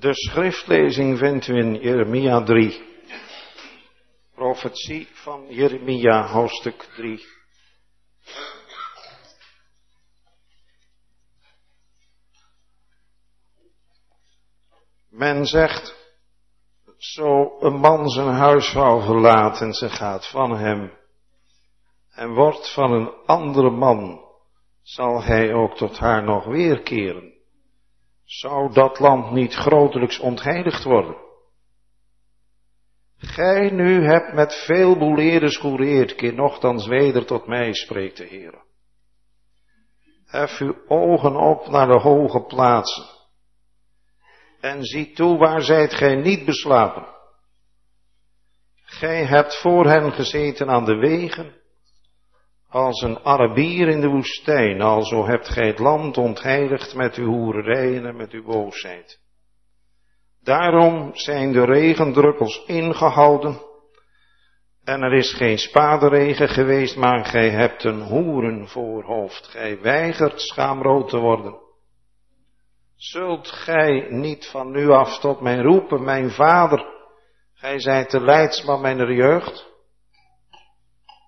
De schriftlezing vindt u in Jeremia 3. Profetie van Jeremia, hoofdstuk 3. Men zegt, zo een man zijn huisvrouw verlaat en ze gaat van hem en wordt van een andere man, zal hij ook tot haar nog weerkeren zou dat land niet grotelijks ontheiligd worden. Gij nu hebt met veel boeleerders gereerd, keer nogthans weder tot mij, spreekt de Heer. Hef uw ogen op naar de hoge plaatsen. En zie toe waar zijt gij niet beslapen. Gij hebt voor hen gezeten aan de wegen als een Arabier in de woestijn, alzo hebt gij het land ontheiligd met uw hoererijen en met uw boosheid. Daarom zijn de regendruppels ingehouden, en er is geen spaderegen geweest, maar gij hebt een hoerenvoorhoofd. Gij weigert schaamrood te worden. Zult gij niet van nu af tot mij roepen, mijn vader, gij zijt de leidsman mijner jeugd?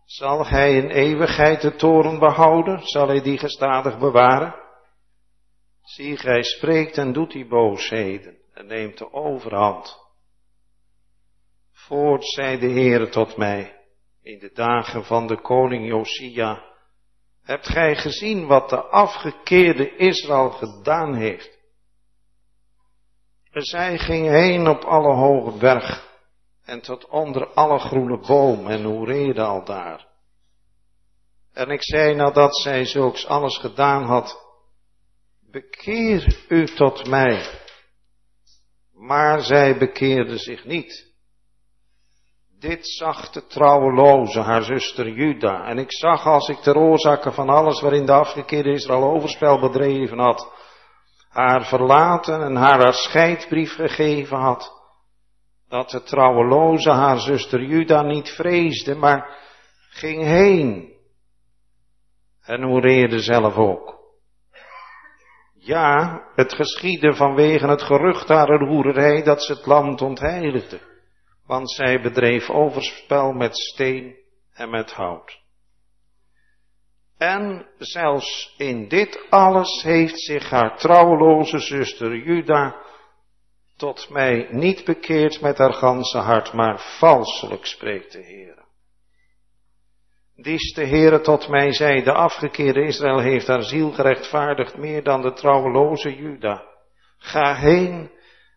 Zal hij in eeuwigheid de toren behouden? Zal hij die gestadig bewaren? Zie, gij spreekt en doet die boosheden en neemt de overhand. Voort zei de Heere tot mij, in de dagen van de koning Josia, hebt gij gezien wat de afgekeerde Israël gedaan heeft? Zij ging heen op alle hoge berg en tot onder alle groene boom en hoereerde al daar. En ik zei nadat zij zulks alles gedaan had, bekeer u tot mij. Maar zij bekeerde zich niet. Dit zag de trouweloze, haar zuster Juda. En ik zag als ik de oorzaken van alles waarin de afgekeerde Israël overspel bedreven had, haar verlaten en haar haar scheidbrief gegeven had, dat de trouweloze haar zuster Juda niet vreesde, maar ging heen en hoereerde zelf ook. Ja, het geschiedde vanwege het gerucht haar hoererij dat ze het land ontheiligde, want zij bedreef overspel met steen en met hout. En zelfs in dit alles heeft zich haar trouweloze zuster Juda tot mij niet bekeerd met haar ganse hart, maar valselijk spreekt de Heer. Dies de Heere tot mij zei, de afgekeerde Israël heeft haar ziel gerechtvaardigd meer dan de trouweloze Juda. Ga heen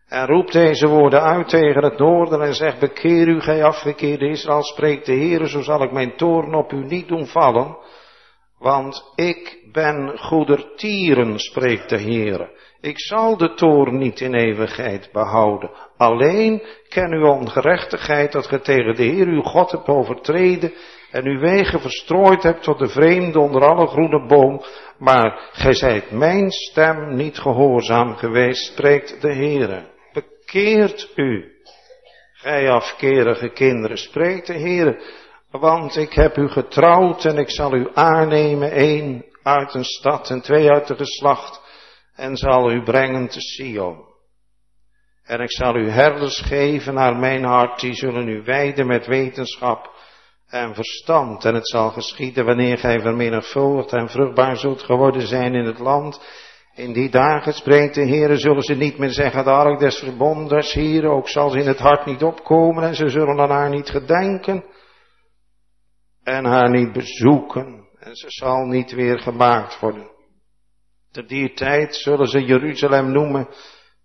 en roep deze woorden uit tegen het noorden en zeg, bekeer u, gij afgekeerde Israël, spreekt de Heere, zo zal ik mijn toorn op u niet doen vallen, want ik ben goedertieren, spreekt de Heere. Ik zal de toorn niet in eeuwigheid behouden. Alleen ken uw ongerechtigheid dat ge tegen de Heer uw God hebt overtreden en uw wegen verstrooid hebt tot de vreemde onder alle groene boom, maar gij zijt mijn stem niet gehoorzaam geweest, spreekt de Heere. Bekeert u, gij afkerige kinderen, spreekt de Heere, want ik heb u getrouwd en ik zal u aannemen, één uit een stad en twee uit de geslacht, en zal u brengen te Sion. En ik zal u herders geven naar mijn hart, die zullen u wijden met wetenschap en verstand. En het zal geschieden wanneer gij vermenigvuldigd en vruchtbaar zult geworden zijn in het land. In die dagen spreekt de Heer, zullen ze niet meer zeggen, de ark des verbondes hier, ook zal ze in het hart niet opkomen en ze zullen aan haar niet gedenken en haar niet bezoeken en ze zal niet weer gemaakt worden. Te die tijd zullen ze Jeruzalem noemen,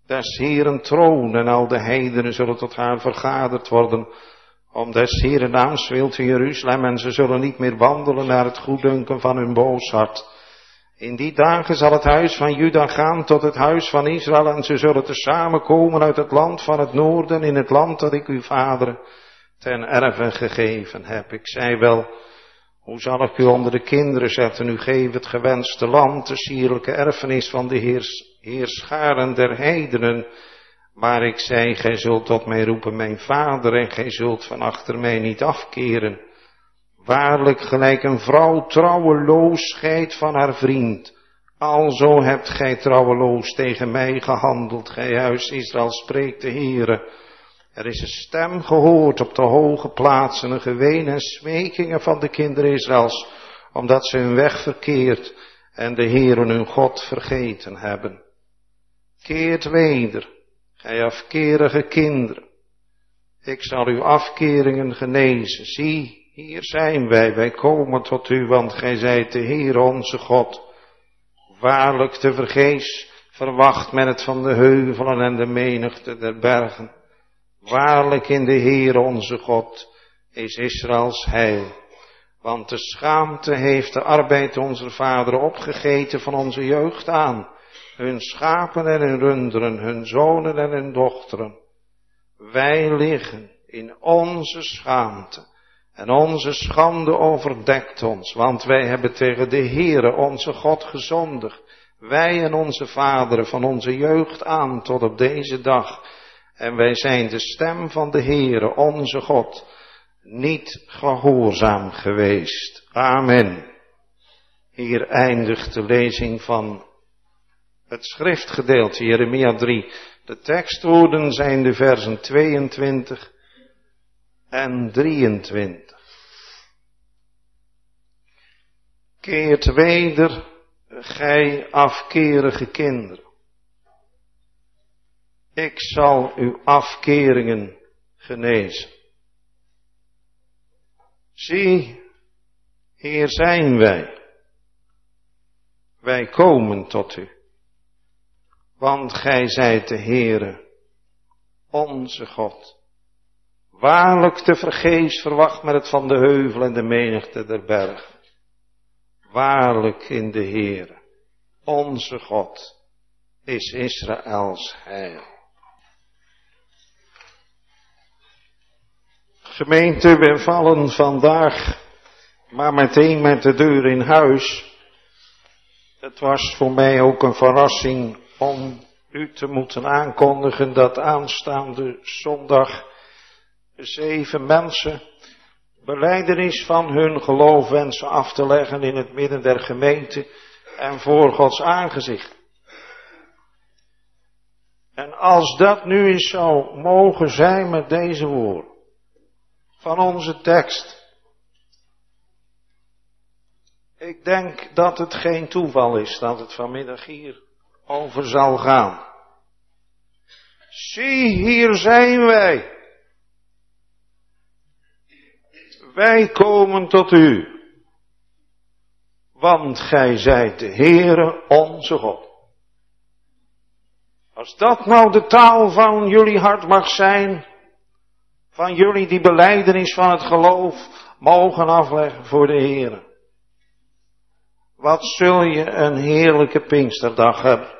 des Heeren troon en al de heidenen zullen tot haar vergaderd worden om des Heeren naams wil te Jeruzalem en ze zullen niet meer wandelen naar het goeddunken van hun boos hart. In die dagen zal het huis van Juda gaan tot het huis van Israël en ze zullen tezamen komen uit het land van het noorden in het land dat ik uw vader ten erve gegeven heb. Ik zei wel, hoe zal ik u onder de kinderen zetten? U geeft het gewenste land, de sierlijke erfenis van de heers, heerscharen der heidenen. Maar ik zei, gij zult tot mij roepen, mijn vader, en gij zult van achter mij niet afkeren. Waarlijk gelijk een vrouw trouweloos scheidt van haar vriend, Alzo hebt gij trouweloos tegen mij gehandeld, gij huis Israël, spreekt de Heere. Er is een stem gehoord op de hoge plaatsen, een geween en smekingen van de kinderen Israëls, omdat ze hun weg verkeerd en de Heere hun God vergeten hebben. Keert weder, gij afkerige kinderen. Ik zal uw afkeringen genezen. Zie, hier zijn wij, wij komen tot u, want gij zijt de Heer onze God. Waarlijk te vergees verwacht men het van de heuvelen en de menigte der bergen. Waarlijk in de Heer onze God is Israëls heil. Want de schaamte heeft de arbeid onze vaderen opgegeten van onze jeugd aan. Hun schapen en hun runderen, hun zonen en hun dochteren. Wij liggen in onze schaamte. En onze schande overdekt ons, want wij hebben tegen de Heere onze God gezondigd. Wij en onze vaderen van onze jeugd aan tot op deze dag. En wij zijn de stem van de Heere, onze God, niet gehoorzaam geweest. Amen. Hier eindigt de lezing van het schriftgedeelte, Jeremia 3. De tekstwoorden zijn de versen 22 en 23. Keert weder, gij afkerige kinderen. Ik zal uw afkeringen genezen. Zie, hier zijn wij. Wij komen tot u. Want gij zijt de Heere, onze God. Waarlijk te vergeefs verwacht men het van de heuvel en de menigte der berg. Waarlijk in de Heere, onze God, is Israëls heil. Gemeente, we vallen vandaag maar meteen met de deur in huis. Het was voor mij ook een verrassing om u te moeten aankondigen dat aanstaande zondag zeven mensen beleidenis van hun geloof wensen af te leggen in het midden der gemeente en voor Gods aangezicht. En als dat nu eens zou mogen zijn met deze woorden van onze tekst. Ik denk dat het geen toeval is dat het vanmiddag hier over zal gaan. Zie, hier zijn wij. Wij komen tot u. Want gij zijt de Heere onze God. Als dat nou de taal van jullie hart mag zijn, van jullie die beleidenis van het geloof mogen afleggen voor de Heere. Wat zul je een heerlijke Pinksterdag hebben.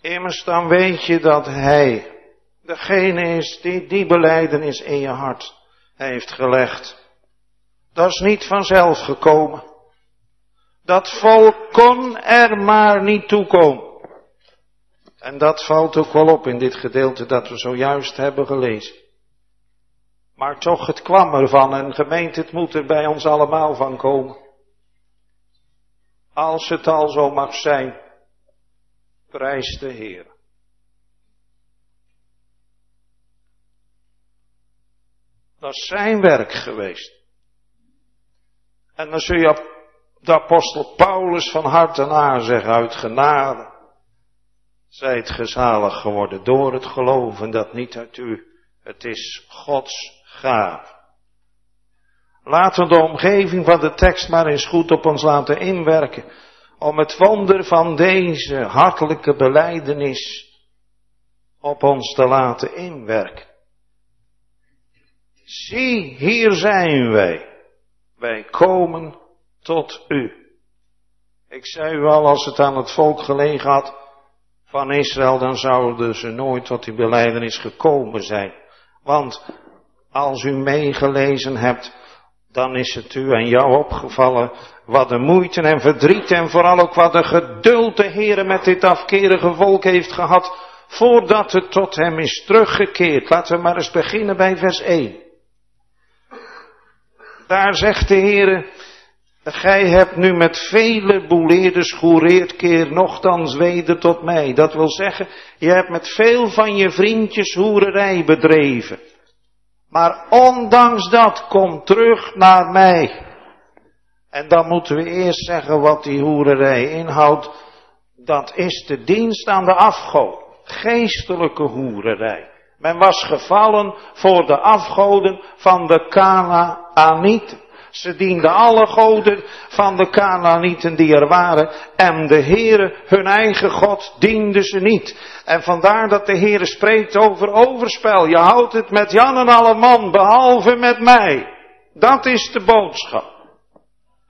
Immers dan weet je dat Hij degene is die die beleidenis in je hart heeft gelegd. Dat is niet vanzelf gekomen. Dat volk kon er maar niet toekomen. En dat valt ook wel op in dit gedeelte dat we zojuist hebben gelezen. Maar toch, het kwam ervan en gemeente, het moet er bij ons allemaal van komen. Als het al zo mag zijn, prijs de Heer. Dat is zijn werk geweest. En dan zul je de apostel Paulus van hart en aan zeggen, uit genade. Zijt gezalig geworden door het geloven dat niet uit u, het is Gods gaaf. Laten we de omgeving van de tekst maar eens goed op ons laten inwerken. Om het wonder van deze hartelijke beleidenis op ons te laten inwerken. Zie, hier zijn wij. Wij komen tot u. Ik zei u al, als het aan het volk gelegen had van Israël, dan zouden ze nooit tot die beleidenis gekomen zijn. Want als u meegelezen hebt, dan is het u en jou opgevallen wat de moeite en verdriet en vooral ook wat de geduld de Heere met dit afkerige volk heeft gehad, voordat het tot hem is teruggekeerd. Laten we maar eens beginnen bij vers 1. Daar zegt de Heere, Gij hebt nu met vele boeleerders goereerd keer nogthans weder tot mij. Dat wil zeggen, je hebt met veel van je vriendjes hoererij bedreven. Maar ondanks dat, kom terug naar mij. En dan moeten we eerst zeggen wat die hoererij inhoudt. Dat is de dienst aan de afgod. Geestelijke hoererij. Men was gevallen voor de afgoden van de Canaanieten. Ze dienden alle goden van de Canaanieten die er waren. En de Heere, hun eigen God, dienden ze niet. En vandaar dat de Heere spreekt over overspel. Je houdt het met Jan en alle man, behalve met mij. Dat is de boodschap.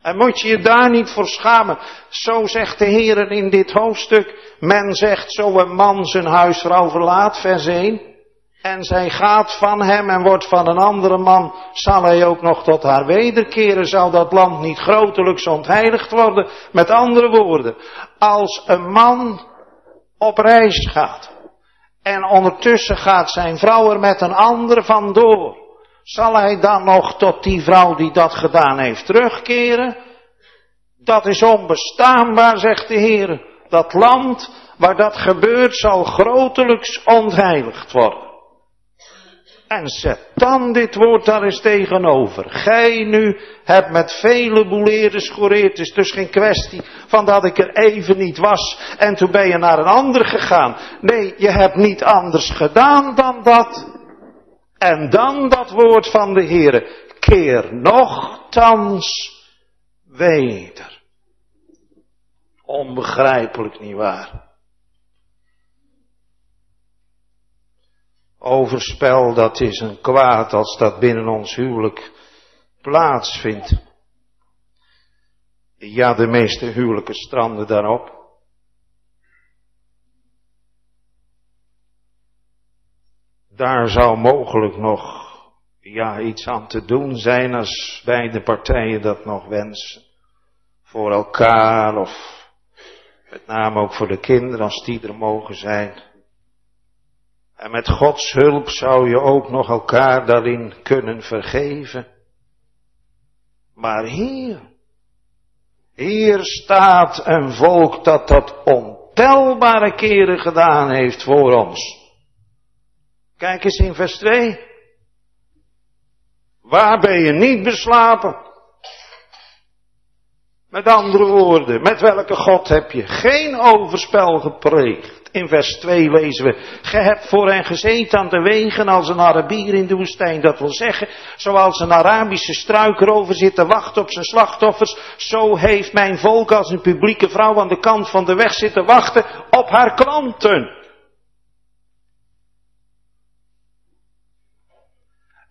En moet je je daar niet voor schamen. Zo zegt de Heer in dit hoofdstuk. Men zegt zo een man zijn huisvrouw verlaat, vers 1 en zij gaat van hem en wordt van een andere man, zal hij ook nog tot haar wederkeren, zal dat land niet grotelijks ontheiligd worden. Met andere woorden, als een man op reis gaat en ondertussen gaat zijn vrouw er met een ander vandoor, zal hij dan nog tot die vrouw die dat gedaan heeft terugkeren? Dat is onbestaanbaar, zegt de Heer. Dat land waar dat gebeurt zal grotelijks ontheiligd worden. En zet dan dit woord daar eens tegenover. Gij nu hebt met vele boeleerders gehoord. Het is dus geen kwestie van dat ik er even niet was en toen ben je naar een ander gegaan. Nee, je hebt niet anders gedaan dan dat. En dan dat woord van de Heere. Keer nogthans weder. Onbegrijpelijk niet Overspel, dat is een kwaad als dat binnen ons huwelijk plaatsvindt. Ja, de meeste huwelijken stranden daarop. Daar zou mogelijk nog ja, iets aan te doen zijn als beide partijen dat nog wensen. Voor elkaar of met name ook voor de kinderen als die er mogen zijn. En met Gods hulp zou je ook nog elkaar daarin kunnen vergeven. Maar hier, hier staat een volk dat dat ontelbare keren gedaan heeft voor ons. Kijk eens in vers 2. Waar ben je niet beslapen? Met andere woorden, met welke God heb je geen overspel gepleegd? In vers 2 lezen we, ge hebt voor hen gezeten aan de wegen als een Arabier in de woestijn. Dat wil zeggen, zoals een Arabische struikrover zit te wachten op zijn slachtoffers, zo heeft mijn volk als een publieke vrouw aan de kant van de weg zitten wachten op haar klanten.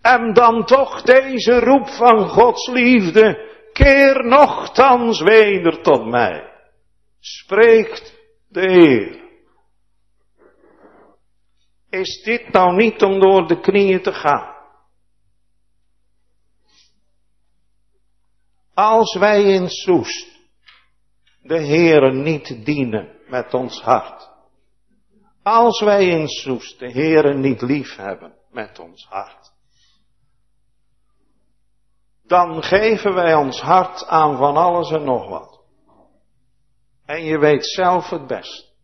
En dan toch deze roep van Gods liefde, keer nochtans weder tot mij, spreekt de Heer. Is dit nou niet om door de knieën te gaan? Als wij in Soest de Heere niet dienen met ons hart. Als wij in Soest de Heere niet lief hebben met ons hart. Dan geven wij ons hart aan van alles en nog wat. En je weet zelf het best.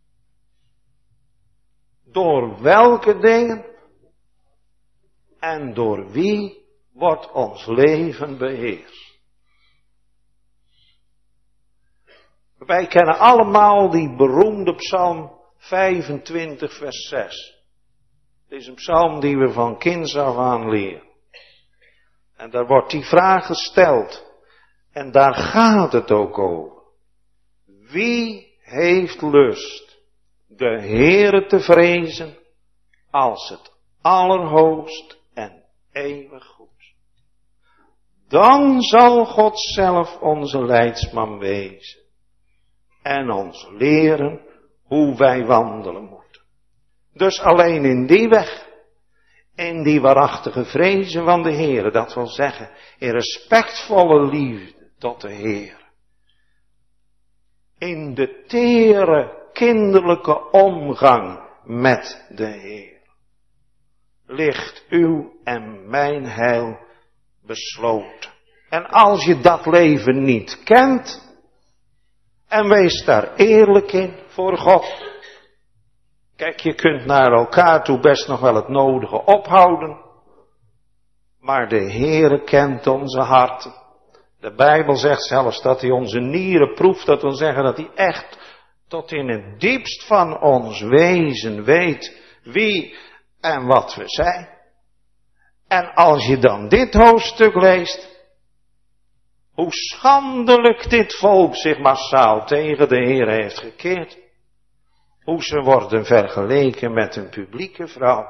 Door welke dingen en door wie wordt ons leven beheerst? Wij kennen allemaal die beroemde psalm 25 vers 6. Het is een psalm die we van kinds af aan leren. En daar wordt die vraag gesteld. En daar gaat het ook over. Wie heeft lust de Heere te vrezen als het allerhoogst en eeuwig goed. Dan zal God zelf onze leidsman wezen en ons leren hoe wij wandelen moeten. Dus alleen in die weg, in die waarachtige vrezen van de Heere, dat wil zeggen, in respectvolle liefde tot de Heer. In de tere kinderlijke omgang met de Heer. Ligt uw en mijn heil besloten. En als je dat leven niet kent, en wees daar eerlijk in voor God. Kijk, je kunt naar elkaar toe best nog wel het nodige ophouden. Maar de Heere kent onze harten. De Bijbel zegt zelfs dat hij onze nieren proeft. Dat wil zeggen dat hij echt tot in het diepst van ons wezen weet wie en wat we zijn. En als je dan dit hoofdstuk leest, hoe schandelijk dit volk zich massaal tegen de Heer heeft gekeerd. Hoe ze worden vergeleken met een publieke vrouw.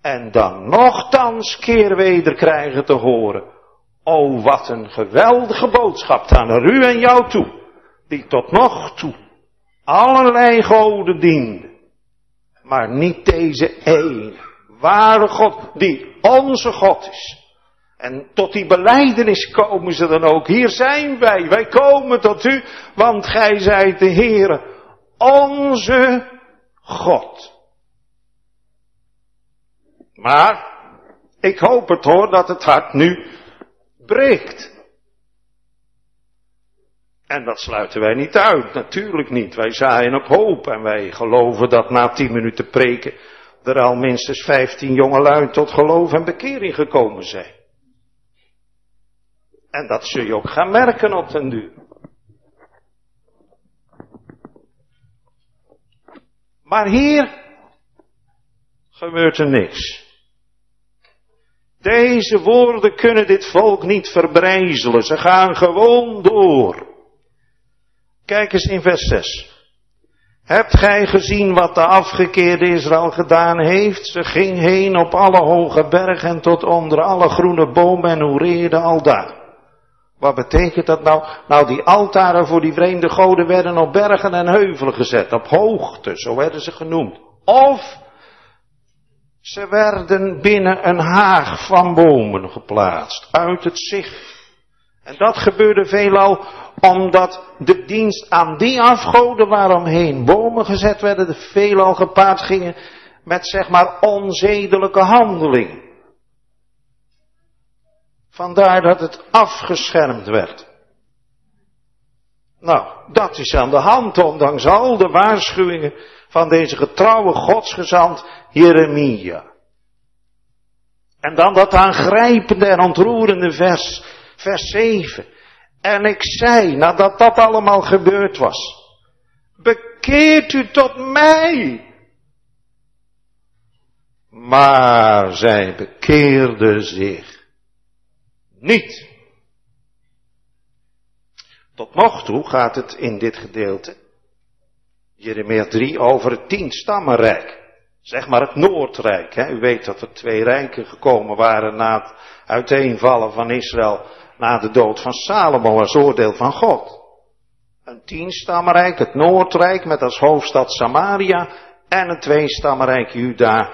En dan nogthans keer weder krijgen te horen. O, wat een geweldige boodschap aan u en jou toe. Die tot nog toe allerlei goden dienden. Maar niet deze ene, ware God, die onze God is. En tot die beleidenis komen ze dan ook. Hier zijn wij, wij komen tot u, want gij zijt de Heere, onze God. Maar, ik hoop het hoor, dat het hart nu breekt. En dat sluiten wij niet uit, natuurlijk niet. Wij zaaien op hoop en wij geloven dat na tien minuten preken er al minstens vijftien jongelui tot geloof en bekering gekomen zijn. En dat zul je ook gaan merken op den duur. Maar hier gebeurt er niks. Deze woorden kunnen dit volk niet verbrijzelen. Ze gaan gewoon door. Kijk eens in vers 6. Hebt gij gezien wat de afgekeerde Israël gedaan heeft? Ze ging heen op alle hoge bergen en tot onder alle groene bomen en hoereerde al daar. Wat betekent dat nou? Nou, die altaren voor die vreemde goden werden op bergen en heuvelen gezet, op hoogte, zo werden ze genoemd. Of ze werden binnen een haag van bomen geplaatst, uit het zicht. En dat gebeurde veelal omdat de dienst aan die afgoden waaromheen bomen gezet werden, veelal gepaard gingen met zeg maar onzedelijke handeling. Vandaar dat het afgeschermd werd. Nou, dat is aan de hand, ondanks al de waarschuwingen van deze getrouwe godsgezant Jeremia. En dan dat aangrijpende en ontroerende vers, vers 7. En ik zei, nadat dat allemaal gebeurd was, bekeert u tot mij. Maar zij bekeerde zich niet. Tot nog toe gaat het in dit gedeelte, Jeremia 3, over het tienstammenrijk. Zeg maar het Noordrijk. Hè. U weet dat er twee rijken gekomen waren na het uiteenvallen van Israël na de dood van Salomo als oordeel van God. Een tienstammenrijk, het Noordrijk met als hoofdstad Samaria en een tweestammenrijk Juda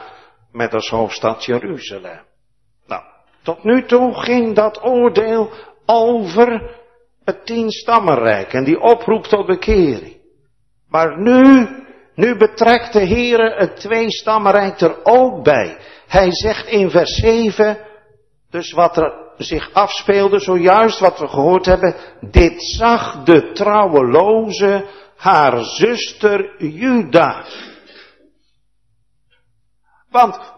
met als hoofdstad Jeruzalem. Nou, tot nu toe ging dat oordeel over het tienstammenrijk en die oproep tot bekering. Maar nu, nu betrekt de Heere het tweestammenrijk er ook bij. Hij zegt in vers 7, dus wat er zich afspeelde, zojuist wat we gehoord hebben, dit zag de trouweloze haar zuster Juda. Want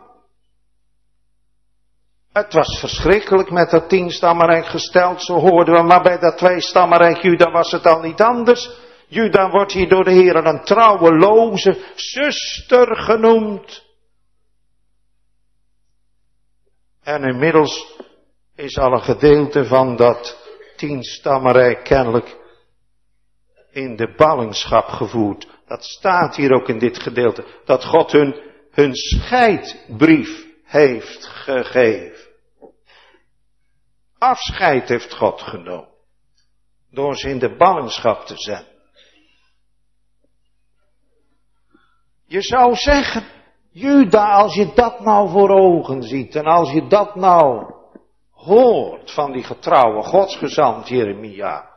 het was verschrikkelijk met dat tienstammenrijk gesteld, zo hoorden we, maar bij dat tweestammenrijk Juda was het al niet anders. Juda wordt hier door de Heer een trouweloze zuster genoemd. En inmiddels is al een gedeelte van dat tienstammenrijk kennelijk in de ballingschap gevoerd. Dat staat hier ook in dit gedeelte. Dat God hun, hun scheidbrief heeft gegeven. Afscheid heeft God genomen. Door ze in de ballingschap te zetten. Je zou zeggen, Juda, als je dat nou voor ogen ziet en als je dat nou hoort van die getrouwe godsgezant Jeremia,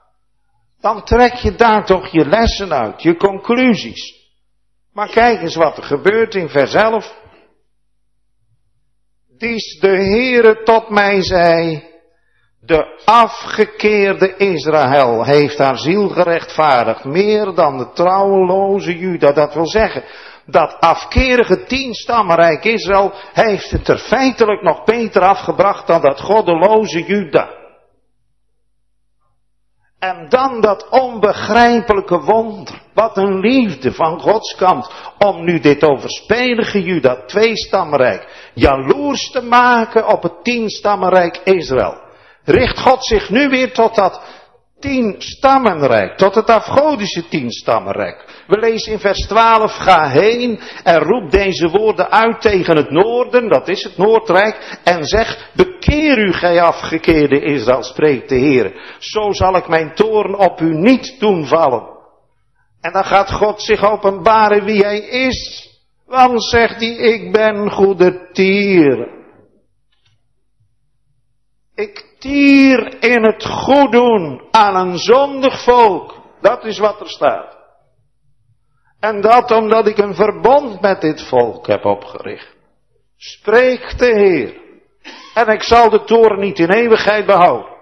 dan trek je daar toch je lessen uit, je conclusies. Maar kijk eens wat er gebeurt in vers 11. Dies de Heere tot mij zei, De afgekeerde Israël heeft haar ziel gerechtvaardigd, meer dan de trouweloze Juda. Dat wil zeggen, dat afkerige tienstammenrijk Israël heeft het er feitelijk nog beter afgebracht dan dat goddeloze Juda. En dan dat onbegrijpelijke wonder. Wat een liefde van Gods kant. Om nu dit overspelige Juda, tweestammenrijk, jaloers te maken op het tienstammenrijk Israël. Richt God zich nu weer tot dat tien stammenrijk, tot het afgodische tien stammenrijk. We lezen in vers 12, ga heen en roep deze woorden uit tegen het noorden, dat is het Noordrijk, en zeg, bekeer u gij afgekeerde Israël, spreekt de Heer. Zo zal ik mijn toorn op u niet doen vallen. En dan gaat God zich openbaren wie hij is. Want zegt hij, ik ben goede tier. Ik tier in het goed doen aan een zondig volk. Dat is wat er staat. En dat omdat ik een verbond met dit volk heb opgericht. Spreekt de Heer. En ik zal de toren niet in eeuwigheid behouden.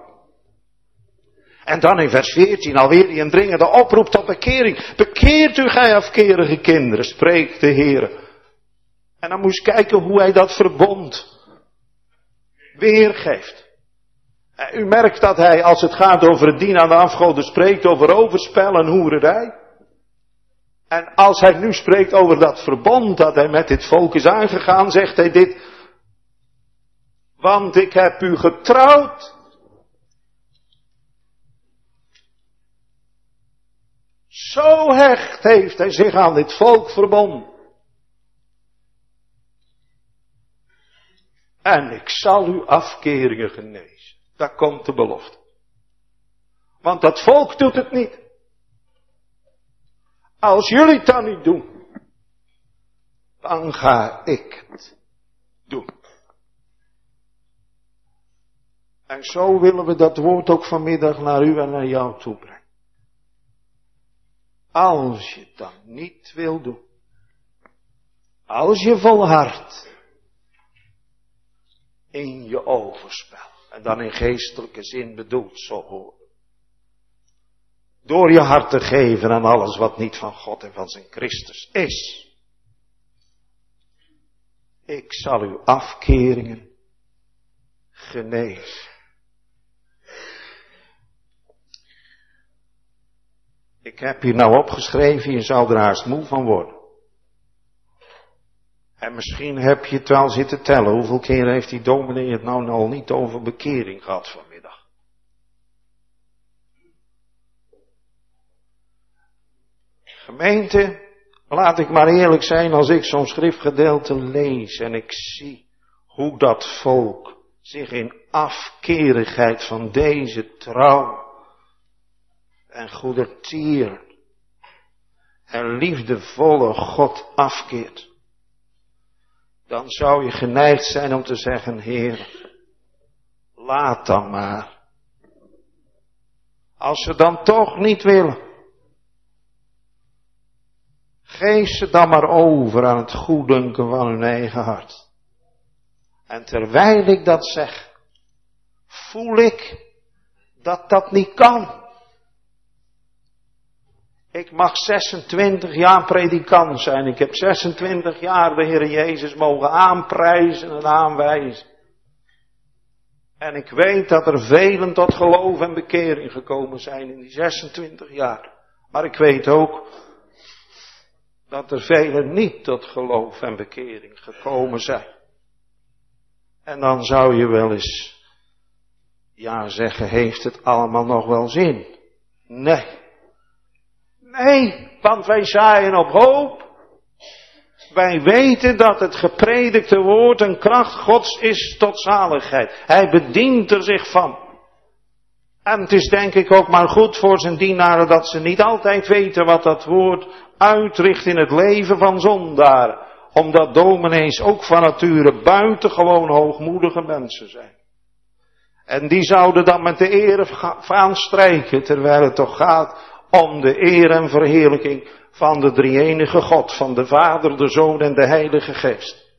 En dan in vers 14 alweer die een dringende oproep tot bekering. Bekeert u gij afkerige kinderen, spreekt de Heer. En dan moest kijken hoe hij dat verbond weergeeft. U merkt dat hij, als het gaat over het dienen aan de afgoden, spreekt over overspel en hoererij. En als hij nu spreekt over dat verbond dat hij met dit volk is aangegaan, zegt hij dit. Want ik heb u getrouwd. Zo hecht heeft hij zich aan dit volk verbonden. En ik zal uw afkeringen genezen. Daar komt de belofte. Want dat volk doet het niet. Als jullie het dan niet doen, dan ga ik het doen. En zo willen we dat woord ook vanmiddag naar u en naar jou toe brengen. Als je het dan niet wil doen, als je volhardt in je overspel, en dan in geestelijke zin bedoeld zo horen. Door je hart te geven aan alles wat niet van God en van zijn Christus is. Ik zal uw afkeringen genezen. Ik heb hier nou opgeschreven, je zou er haast moe van worden. En misschien heb je het wel zitten tellen. Hoeveel keer heeft die dominee het nou al niet over bekering gehad vanmiddag? Gemeente, laat ik maar eerlijk zijn als ik zo'n schriftgedeelte lees en ik zie hoe dat volk zich in afkerigheid van deze trouw en goedertier en liefdevolle God afkeert dan zou je geneigd zijn om te zeggen, Heer, laat dan maar. Als ze dan toch niet willen, geef ze dan maar over aan het goeddunken van hun eigen hart. En terwijl ik dat zeg, voel ik dat dat niet kan. Ik mag 26 jaar predikant zijn. Ik heb 26 jaar de Heer Jezus mogen aanprijzen en aanwijzen. En ik weet dat er velen tot geloof en bekering gekomen zijn in die 26 jaar. Maar ik weet ook dat er velen niet tot geloof en bekering gekomen zijn. En dan zou je wel eens, ja zeggen, heeft het allemaal nog wel zin? Nee. Nee, want wij zaaien op hoop. Wij weten dat het gepredikte woord een kracht Gods is tot zaligheid. Hij bedient er zich van. En het is denk ik ook maar goed voor zijn dienaren dat ze niet altijd weten wat dat woord uitricht in het leven van zondaren. Omdat dominees ook van nature buitengewoon hoogmoedige mensen zijn. En die zouden dan met de ere gaan strijken, terwijl het toch gaat om de eer en verheerlijking van de drie-enige God, van de Vader, de Zoon en de Heilige Geest.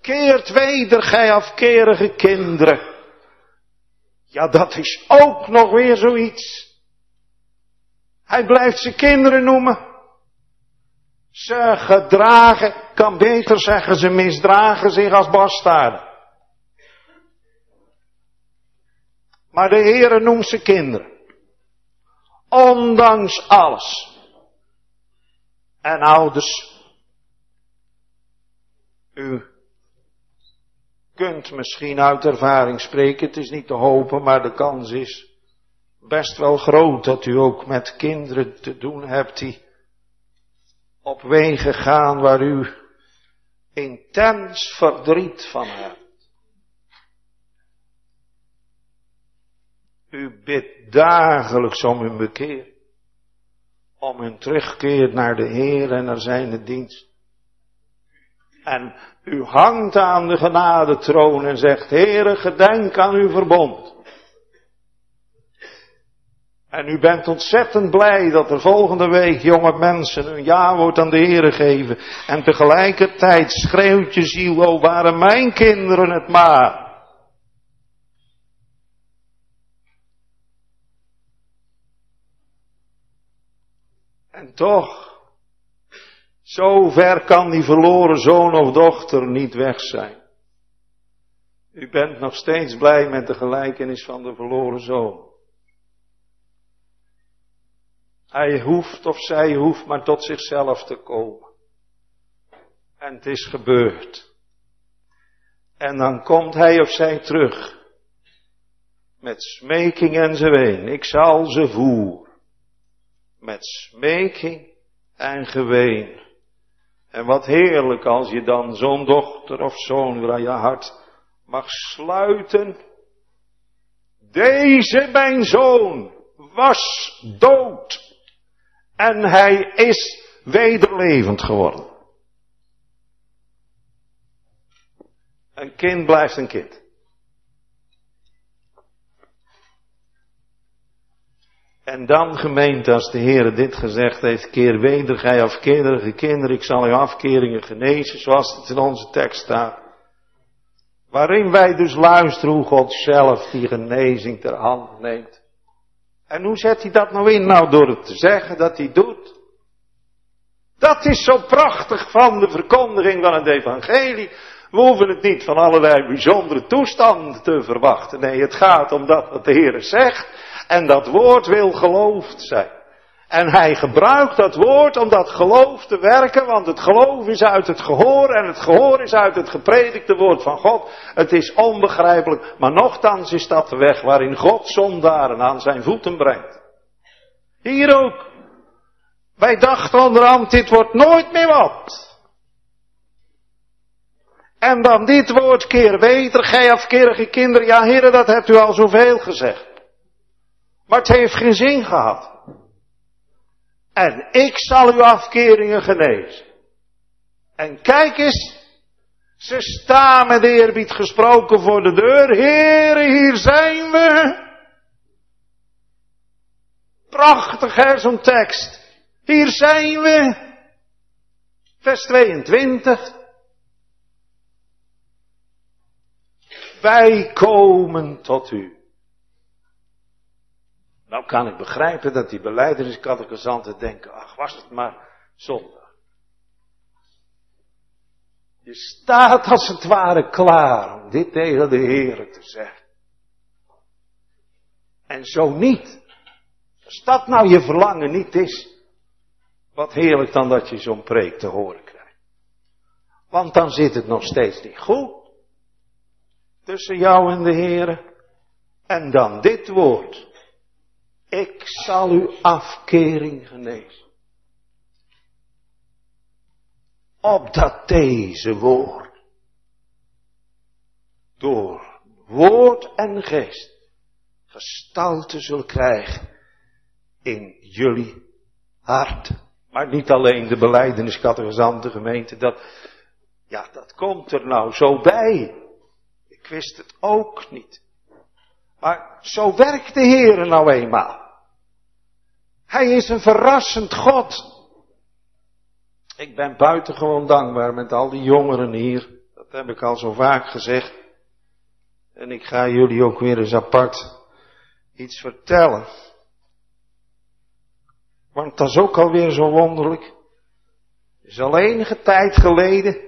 Keert weder, gij afkerige kinderen. Ja, dat is ook nog weer zoiets. Hij blijft ze kinderen noemen. Ze gedragen, kan beter zeggen, ze misdragen zich als bastaarden. Maar de Heere noemt ze kinderen. Ondanks alles. En ouders, u kunt misschien uit ervaring spreken, het is niet te hopen, maar de kans is best wel groot dat u ook met kinderen te doen hebt die op wegen gaan waar u intens verdriet van hebt. U bidt dagelijks om hun bekeer, om hun terugkeer naar de Heer en naar zijn dienst. En u hangt aan de genadetroon en zegt, Heere, gedenk aan uw verbond. En u bent ontzettend blij dat er volgende week jonge mensen hun ja-woord aan de Heere geven. En tegelijkertijd schreeuwt je ziel, oh waren mijn kinderen het maar. En toch, zo ver kan die verloren zoon of dochter niet weg zijn. U bent nog steeds blij met de gelijkenis van de verloren zoon. Hij hoeft of zij hoeft maar tot zichzelf te komen. En het is gebeurd. En dan komt hij of zij terug. Met smeking en zween. Ik zal ze voeren. Met smeking en geween. En wat heerlijk als je dan zo'n dochter of zoon aan je hart mag sluiten. Deze mijn zoon was dood en hij is wederlevend geworden. Een kind blijft een kind. En dan gemeente, als de Heer dit gezegd heeft, keer weder gij afkerige kinderen, ik zal uw afkeringen genezen, zoals het in onze tekst staat. Waarin wij dus luisteren hoe God zelf die genezing ter hand neemt. En hoe zet hij dat nou in? Nou, door het te zeggen dat hij doet. Dat is zo prachtig van de verkondiging van het evangelie. We hoeven het niet van allerlei bijzondere toestanden te verwachten. Nee, het gaat om dat wat de Heer zegt. En dat woord wil geloofd zijn. En hij gebruikt dat woord om dat geloof te werken, want het geloof is uit het gehoor en het gehoor is uit het gepredikte woord van God. Het is onbegrijpelijk, maar nochtans is dat de weg waarin God zondaren aan zijn voeten brengt. Hier ook. Wij dachten onderhand, dit wordt nooit meer wat. En dan dit woord keer weder, gij afkerige kinderen, ja heren, dat hebt u al zoveel gezegd. Maar het heeft geen zin gehad. En ik zal uw afkeringen genezen. En kijk eens, ze staan met eerbied gesproken voor de deur. Heren, hier zijn we. Prachtig hè, tekst. Hier zijn we. Vers 22. Wij komen tot u. Nou kan ik begrijpen dat die beleideniscatechisanten denken, ach was het maar zondag. Je staat als het ware klaar om dit tegen de Heer te zeggen. En zo niet. Als dat nou je verlangen niet is, wat heerlijk dan dat je zo'n preek te horen krijgt. Want dan zit het nog steeds niet goed. Tussen jou en de Heer. En dan dit woord. Ik zal uw afkering genezen. Opdat deze woord door woord en geest gestalte zal krijgen in jullie hart. Maar niet alleen de beleideniscategorisante gemeente, dat, ja, dat komt er nou zo bij. Ik wist het ook niet. Maar zo werkt de Heer nou eenmaal. Hij is een verrassend God. Ik ben buitengewoon dankbaar met al die jongeren hier. Dat heb ik al zo vaak gezegd. En ik ga jullie ook weer eens apart iets vertellen. Want dat is ook alweer zo wonderlijk. Het is al enige tijd geleden.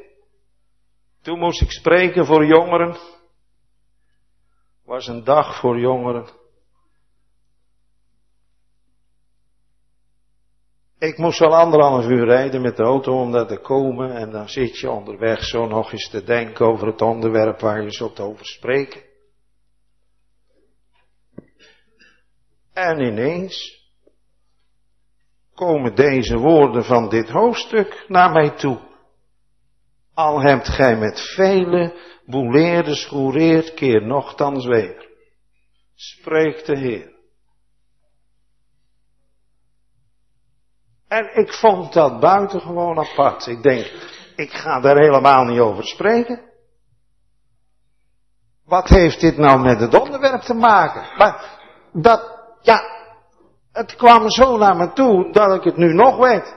Toen moest ik spreken voor jongeren. Was een dag voor jongeren. Ik moest wel anderhalf uur rijden met de auto om daar te komen en dan zit je onderweg zo nog eens te denken over het onderwerp waar je zult over spreken. En ineens komen deze woorden van dit hoofdstuk naar mij toe. Al hebt gij met vele boeleerde schoereerd keer nochtans weer. Spreekt de Heer. En ik vond dat buitengewoon apart. Ik denk, ik ga daar helemaal niet over spreken. Wat heeft dit nou met het onderwerp te maken? Maar dat, ja, het kwam zo naar me toe dat ik het nu nog weet.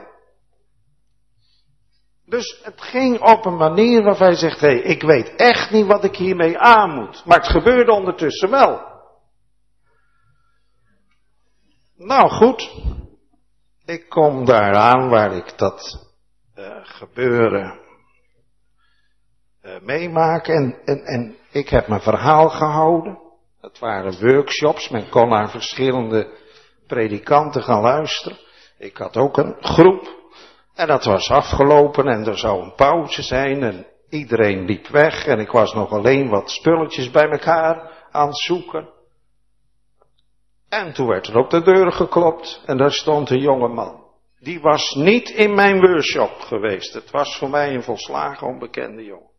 Dus het ging op een manier waarvan hij zegt, hé, ik weet echt niet wat ik hiermee aan moet. Maar het gebeurde ondertussen wel. Nou goed, ik kom daaraan waar ik dat uh, gebeuren uh, meemaak en, en, en ik heb mijn verhaal gehouden. Het waren workshops, men kon naar verschillende predikanten gaan luisteren. Ik had ook een groep en dat was afgelopen en er zou een pauze zijn en iedereen liep weg en ik was nog alleen wat spulletjes bij elkaar aan het zoeken. En toen werd er op de deur geklopt en daar stond een jonge man. Die was niet in mijn workshop geweest. Het was voor mij een volslagen onbekende jongen.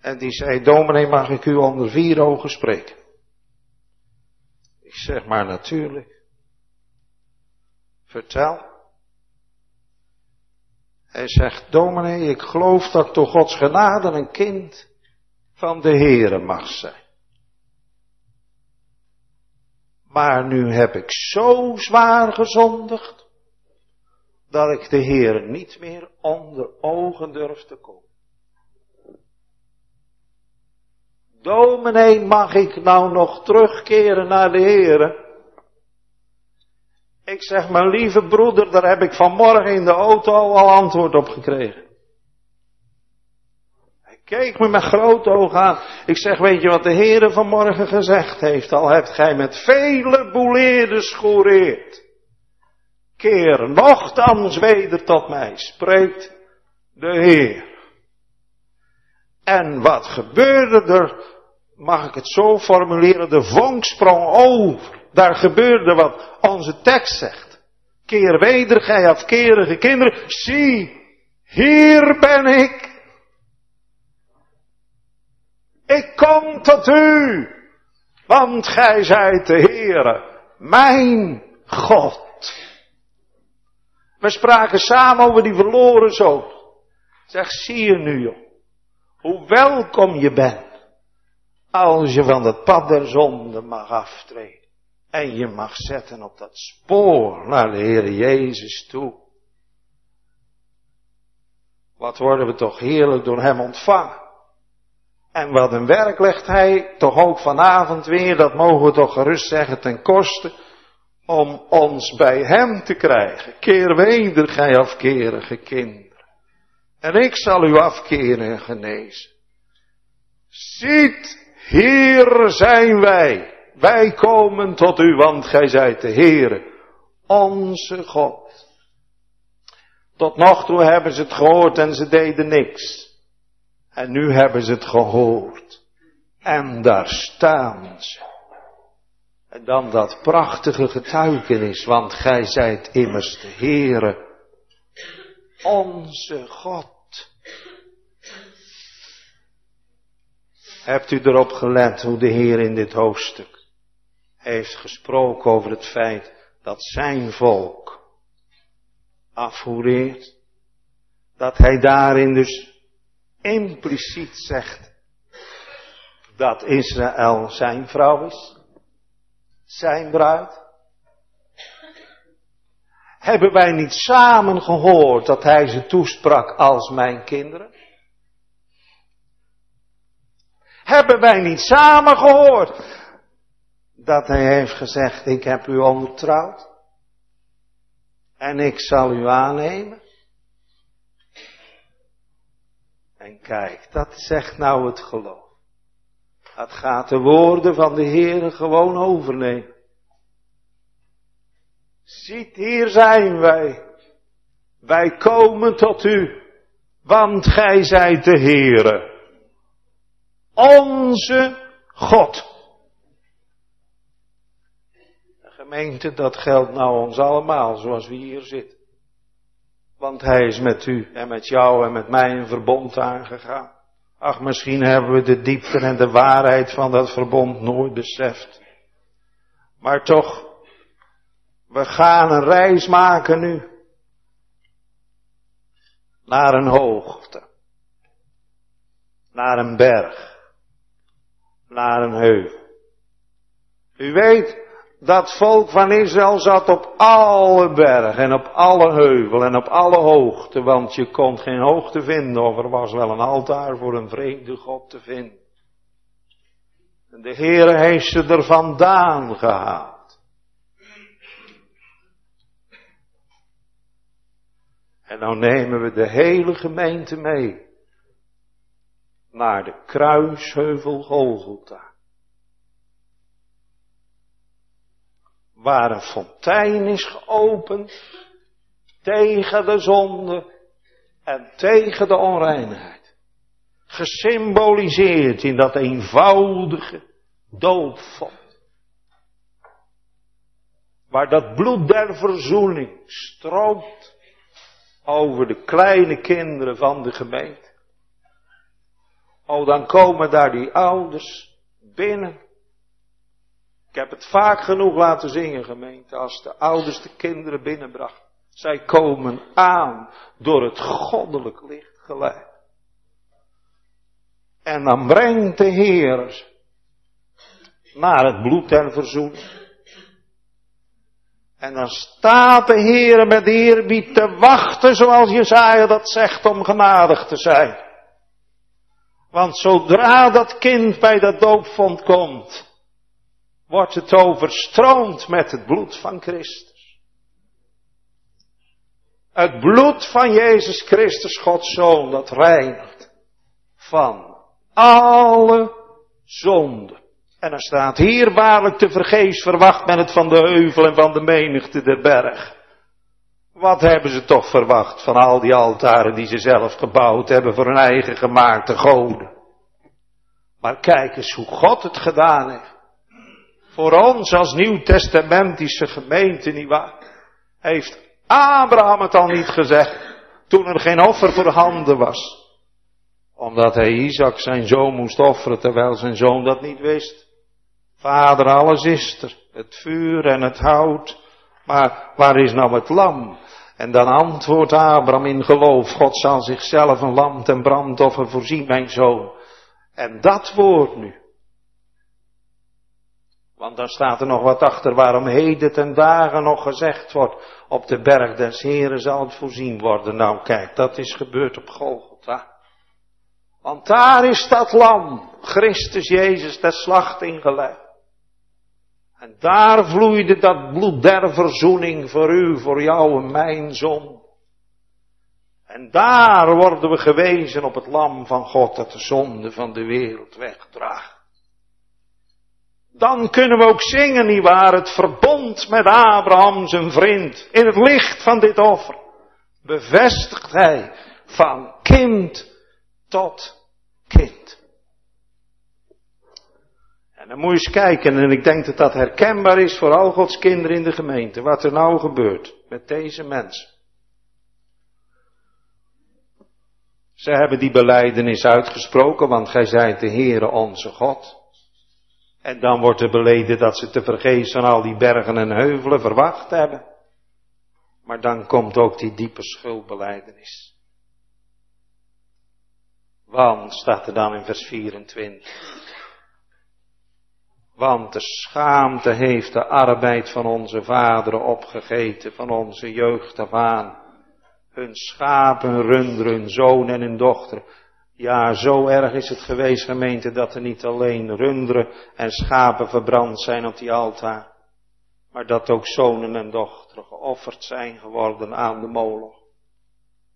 En die zei, dominee mag ik u onder vier ogen spreken? Ik zeg maar natuurlijk. Vertel. Hij zegt, dominee, ik geloof dat door Gods genade een kind van de Heere mag zijn. Maar nu heb ik zo zwaar gezondigd, dat ik de Heer niet meer onder ogen durf te komen. Dominee, mag ik nou nog terugkeren naar de Heer? Ik zeg, mijn lieve broeder, daar heb ik vanmorgen in de auto al antwoord op gekregen. Hij keek me met grote ogen aan. Ik zeg, weet je wat de Heer vanmorgen gezegd heeft? Al hebt gij met vele boeleerders schoreerd. Keer nogthans weder tot mij, spreekt de Heer. En wat gebeurde er? Mag ik het zo formuleren? De vonk sprong over. Daar gebeurde wat onze tekst zegt. Keer weder, gij afkerige kinderen. Zie, hier ben ik. Ik kom tot u. Want gij zijt de Heere, mijn God. We spraken samen over die verloren zoon. Zeg, zie je nu joh, hoe welkom je bent. Als je van het pad der zonde mag aftreden. En je mag zetten op dat spoor naar de Heer Jezus toe. Wat worden we toch heerlijk door Hem ontvangen. En wat een werk legt Hij toch ook vanavond weer, dat mogen we toch gerust zeggen ten koste, om ons bij Hem te krijgen. Keer weder, gij afkerige kinderen. En ik zal u afkeren en genezen. Ziet, hier zijn wij. Wij komen tot u, want gij zijt de Heere, onze God. Tot nog toe hebben ze het gehoord en ze deden niks. En nu hebben ze het gehoord. En daar staan ze. En dan dat prachtige getuigenis, want gij zijt immers de Heere, onze God. Hebt u erop gelet hoe de Heer in dit hoofdstuk heeft gesproken over het feit dat zijn volk afvoereert. Dat hij daarin dus impliciet zegt dat Israël zijn vrouw is, zijn bruid. Hebben wij niet samen gehoord dat hij ze toesprak als mijn kinderen? Hebben wij niet samen gehoord dat hij heeft gezegd, ik heb u ondertrouwd en ik zal u aannemen? En kijk, dat zegt nou het geloof. Dat gaat de woorden van de Heer gewoon overnemen. Ziet, hier zijn wij. Wij komen tot u, want gij zijt de Heere. Onze God. De gemeente, dat geldt nou ons allemaal, zoals we hier zitten. Want hij is met u en met jou en met mij een verbond aangegaan. Ach, misschien hebben we de diepte en de waarheid van dat verbond nooit beseft. Maar toch, we gaan een reis maken nu. Naar een hoogte. Naar een berg. Naar een heuvel. U weet, dat volk van Israël zat op alle bergen en op alle heuvel en op alle hoogte, want je kon geen hoogte vinden of er was wel een altaar voor een vreemde God te vinden. En de Heer heeft ze er vandaan gehaald. En nou nemen we de hele gemeente mee naar de kruisheuvel Golgotha. Waar een fontein is geopend tegen de zonde en tegen de onreinheid. Gesymboliseerd in dat eenvoudige doopvond. Waar dat bloed der verzoening stroomt over de kleine kinderen van de gemeente. Oh, dan komen daar die ouders binnen ik heb het vaak genoeg laten zingen, gemeente, als de ouders de kinderen binnenbrachten. Zij komen aan door het goddelijk licht geleid. En dan brengt de Heer naar het bloed der verzoening. En dan staat de Heer met eerbied te wachten, zoals Jezaja dat zegt, om genadig te zijn. Want zodra dat kind bij dat doopvond komt, wordt het overstroomd met het bloed van Christus. Het bloed van Jezus Christus, Gods Zoon, dat reinigt van alle zonden. En er staat hier waarlijk te vergeefs verwacht men het van de heuvel en van de menigte der berg. Wat hebben ze toch verwacht van al die altaren die ze zelf gebouwd hebben voor hun eigen gemaakte goden. Maar kijk eens hoe God het gedaan heeft voor ons als nieuwtestamentische gemeente, nietwaar? Heeft Abraham het al niet gezegd toen er geen offer voorhanden was? Omdat hij Isaac zijn zoon moest offeren terwijl zijn zoon dat niet wist. Vader, alles is er. Het vuur en het hout. Maar waar is nou het lam? En dan antwoordt Abraham in geloof, God zal zichzelf een lam ten brandoffer voorzien, mijn zoon. En dat woord nu, want dan staat er nog wat achter waarom heden ten dagen nog gezegd wordt, op de berg des Heren zal het voorzien worden. Nou kijk, dat is gebeurd op Golgotha. Want daar is dat lam, Christus Jezus, ter slachting gelegd. En daar vloeide dat bloed der verzoening voor u, voor jou en mijn zon. En daar worden we gewezen op het lam van God dat de zonde van de wereld wegdraagt. Dan kunnen we ook zingen, nietwaar, het verbond met Abraham, zijn vriend. In het licht van dit offer bevestigt hij van kind tot kind. En dan moet je eens kijken, en ik denk dat dat herkenbaar is voor al Gods kinderen in de gemeente, wat er nou gebeurt met deze mensen. Ze hebben die beleidenis uitgesproken, want gij zijt de Heere onze God. En dan wordt er beleden dat ze te vergeefs van al die bergen en heuvelen verwacht hebben. Maar dan komt ook die diepe schuldbeleidenis. Want, staat er dan in vers 24. Want de schaamte heeft de arbeid van onze vaderen opgegeten, van onze jeugd af aan. Hun schapen, runderen, hun zoon en hun dochter. Ja, zo erg is het geweest, gemeente, dat er niet alleen runderen en schapen verbrand zijn op die altaar, maar dat ook zonen en dochteren geofferd zijn geworden aan de moloch.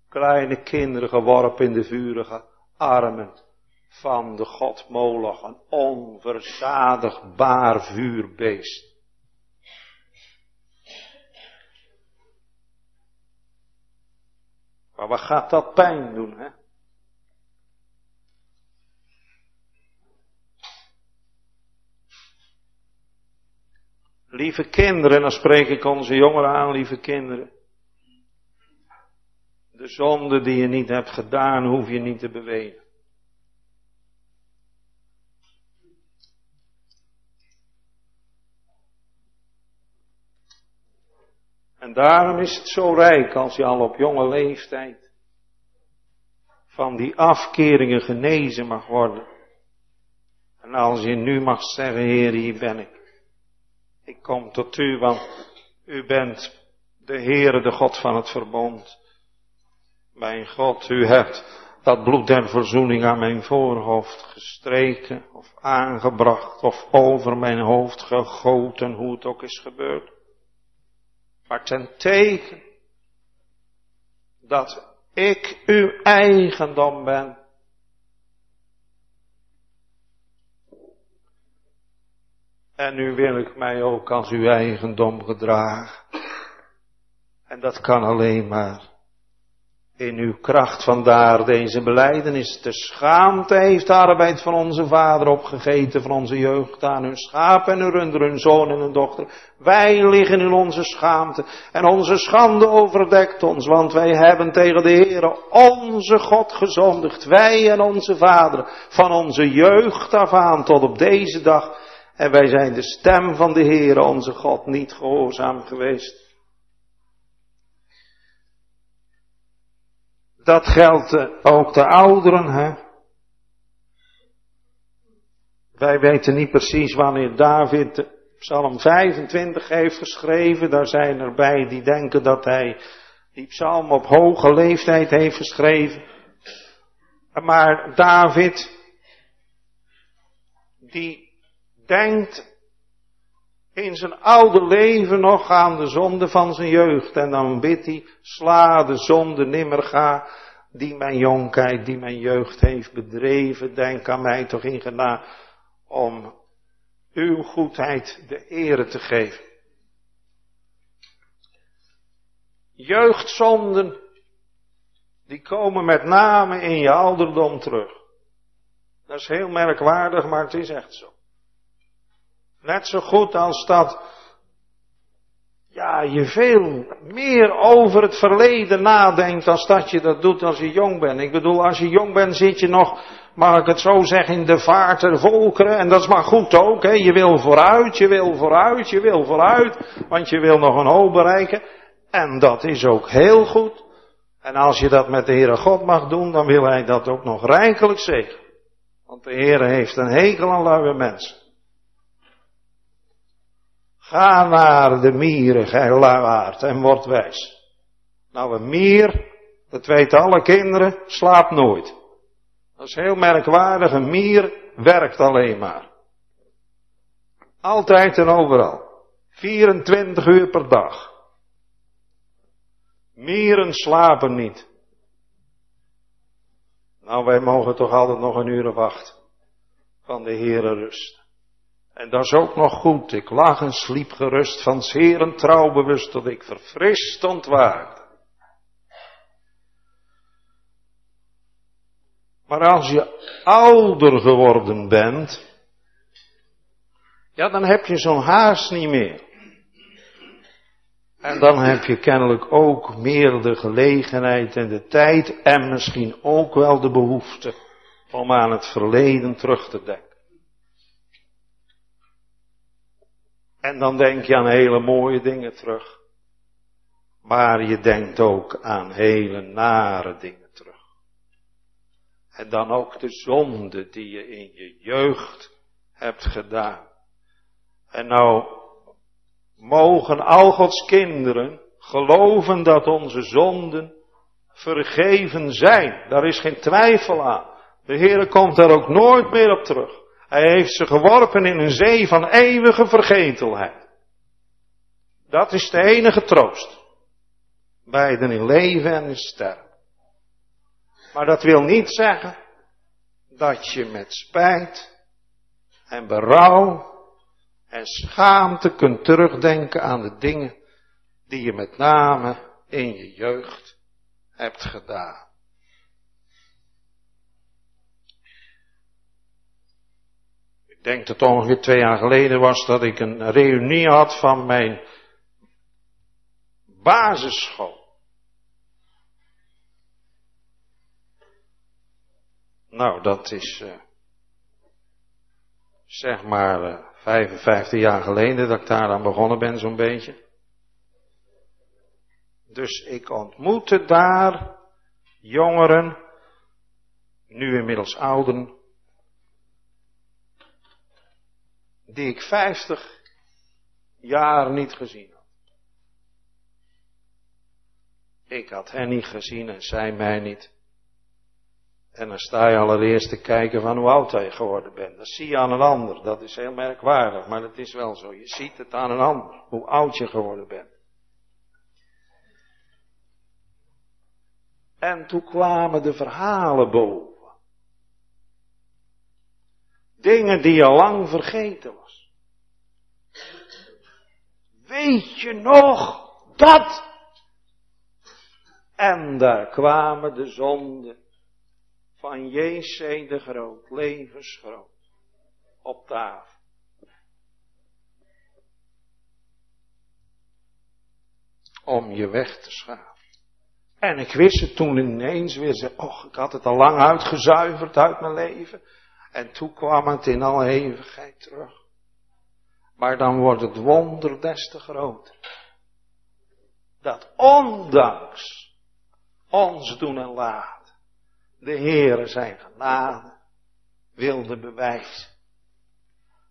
Kleine kinderen geworpen in de vurige armen van de god Moloch, een onverzadigbaar vuurbeest. Maar wat gaat dat pijn doen, hè? Lieve kinderen, dan spreek ik onze jongeren aan, lieve kinderen. De zonde die je niet hebt gedaan, hoef je niet te bewegen. En daarom is het zo rijk als je al op jonge leeftijd van die afkeringen genezen mag worden. En als je nu mag zeggen, Heer, hier ben ik. Ik kom tot u, want u bent de Heere, de God van het verbond. Mijn God, u hebt dat bloed der verzoening aan mijn voorhoofd gestreken of aangebracht of over mijn hoofd gegoten, hoe het ook is gebeurd. Maar ten teken dat ik uw eigendom ben. En nu wil ik mij ook als uw eigendom gedragen. En dat kan alleen maar in uw kracht. Vandaar deze beleidenis. De schaamte heeft de arbeid van onze vader opgegeten, van onze jeugd aan hun schaap en hun runderen, hun zoon en hun dochter. Wij liggen in onze schaamte en onze schande overdekt ons, want wij hebben tegen de Heere onze God gezondigd. Wij en onze vader, van onze jeugd af aan tot op deze dag. En wij zijn de stem van de Heere, onze God, niet gehoorzaam geweest. Dat geldt ook de ouderen, hè. Wij weten niet precies wanneer David Psalm 25 heeft geschreven. Daar zijn er bij die denken dat hij die psalm op hoge leeftijd heeft geschreven. Maar David, die denkt in zijn oude leven nog aan de zonde van zijn jeugd. En dan bidt hij, sla de zonde nimmer ga, die mijn jonkheid, die mijn jeugd heeft bedreven. Denk aan mij toch in genade, om uw goedheid de ere te geven. Jeugdzonden, die komen met name in je ouderdom terug. Dat is heel merkwaardig, maar het is echt zo. Net zo goed als dat ja, je veel meer over het verleden nadenkt als dat je dat doet als je jong bent. Ik bedoel, als je jong bent zit je nog, mag ik het zo zeggen, in de vaart der volkeren. En dat is maar goed ook, hè. Je wil vooruit, je wil vooruit, je wil vooruit. Want je wil nog een hoop bereiken. En dat is ook heel goed. En als je dat met de Heere God mag doen, dan wil Hij dat ook nog rijkelijk zegen. Want de Heere heeft een hekel aan luie mensen. Ga naar de mieren, gij luiaard, en word wijs. Nou, een mier, dat weten alle kinderen, slaapt nooit. Dat is heel merkwaardig, een mier werkt alleen maar. Altijd en overal. 24 uur per dag. Mieren slapen niet. Nou, wij mogen toch altijd nog een uur wachten van de Heere rust. En dat is ook nog goed. Ik lag en sliep gerust van zeer en trouw bewust tot ik verfrist ontwaakte. Maar als je ouder geworden bent, ja dan heb je zo'n haast niet meer. En dan heb je kennelijk ook meer de gelegenheid en de tijd en misschien ook wel de behoefte om aan het verleden terug te denken. En dan denk je aan hele mooie dingen terug. Maar je denkt ook aan hele nare dingen terug. En dan ook de zonde die je in je jeugd hebt gedaan. En nou mogen al Gods kinderen geloven dat onze zonden vergeven zijn. Daar is geen twijfel aan. De Heere komt daar ook nooit meer op terug. Hij heeft ze geworpen in een zee van eeuwige vergetelheid. Dat is de enige troost. Beiden in leven en in sterven. Maar dat wil niet zeggen dat je met spijt en berouw en schaamte kunt terugdenken aan de dingen die je met name in je jeugd hebt gedaan. Denk dat het ongeveer twee jaar geleden was dat ik een reunie had van mijn basisschool. Nou, dat is uh, zeg maar uh, eh, 55 jaar geleden dat ik daar aan begonnen ben, zo'n beetje. Dus ik ontmoette daar jongeren, nu inmiddels ouden, die ik 50 jaar niet gezien had. Ik had hen niet gezien en zij mij niet. En dan sta je allereerst te kijken van hoe oud je geworden bent. Dat zie je aan een ander. Dat is heel merkwaardig, maar het is wel zo. Je ziet het aan een ander, hoe oud je geworden bent. En toen kwamen de verhalen boven. Dingen die je lang vergeten was. Weet je nog dat? En daar kwamen de zonden van J.C. de Groot, levensgroot, op tafel. Om je weg te schamen. En ik wist het toen ineens weer, zei, och, ik had het al lang uitgezuiverd uit mijn leven. En toen kwam het in alle eeuwigheid terug. Maar dan wordt het wonder des te groter. Dat ondanks ons doen en laten de Heere zijn genade wilde bewijzen.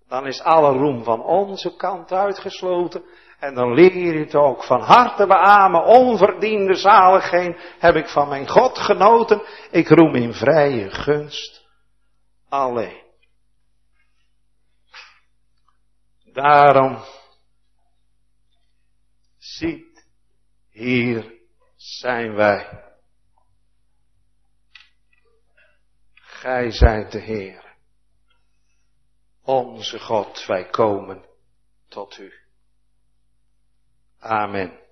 Dan is alle roem van onze kant uitgesloten. En dan leer je het ook van harte beamen. Onverdiende zaligheid heb ik van mijn God genoten. Ik roem in vrije gunst alleen. Daarom ziet, hier zijn wij. Gij zijt de Heer. Onze God, wij komen tot u. Amen.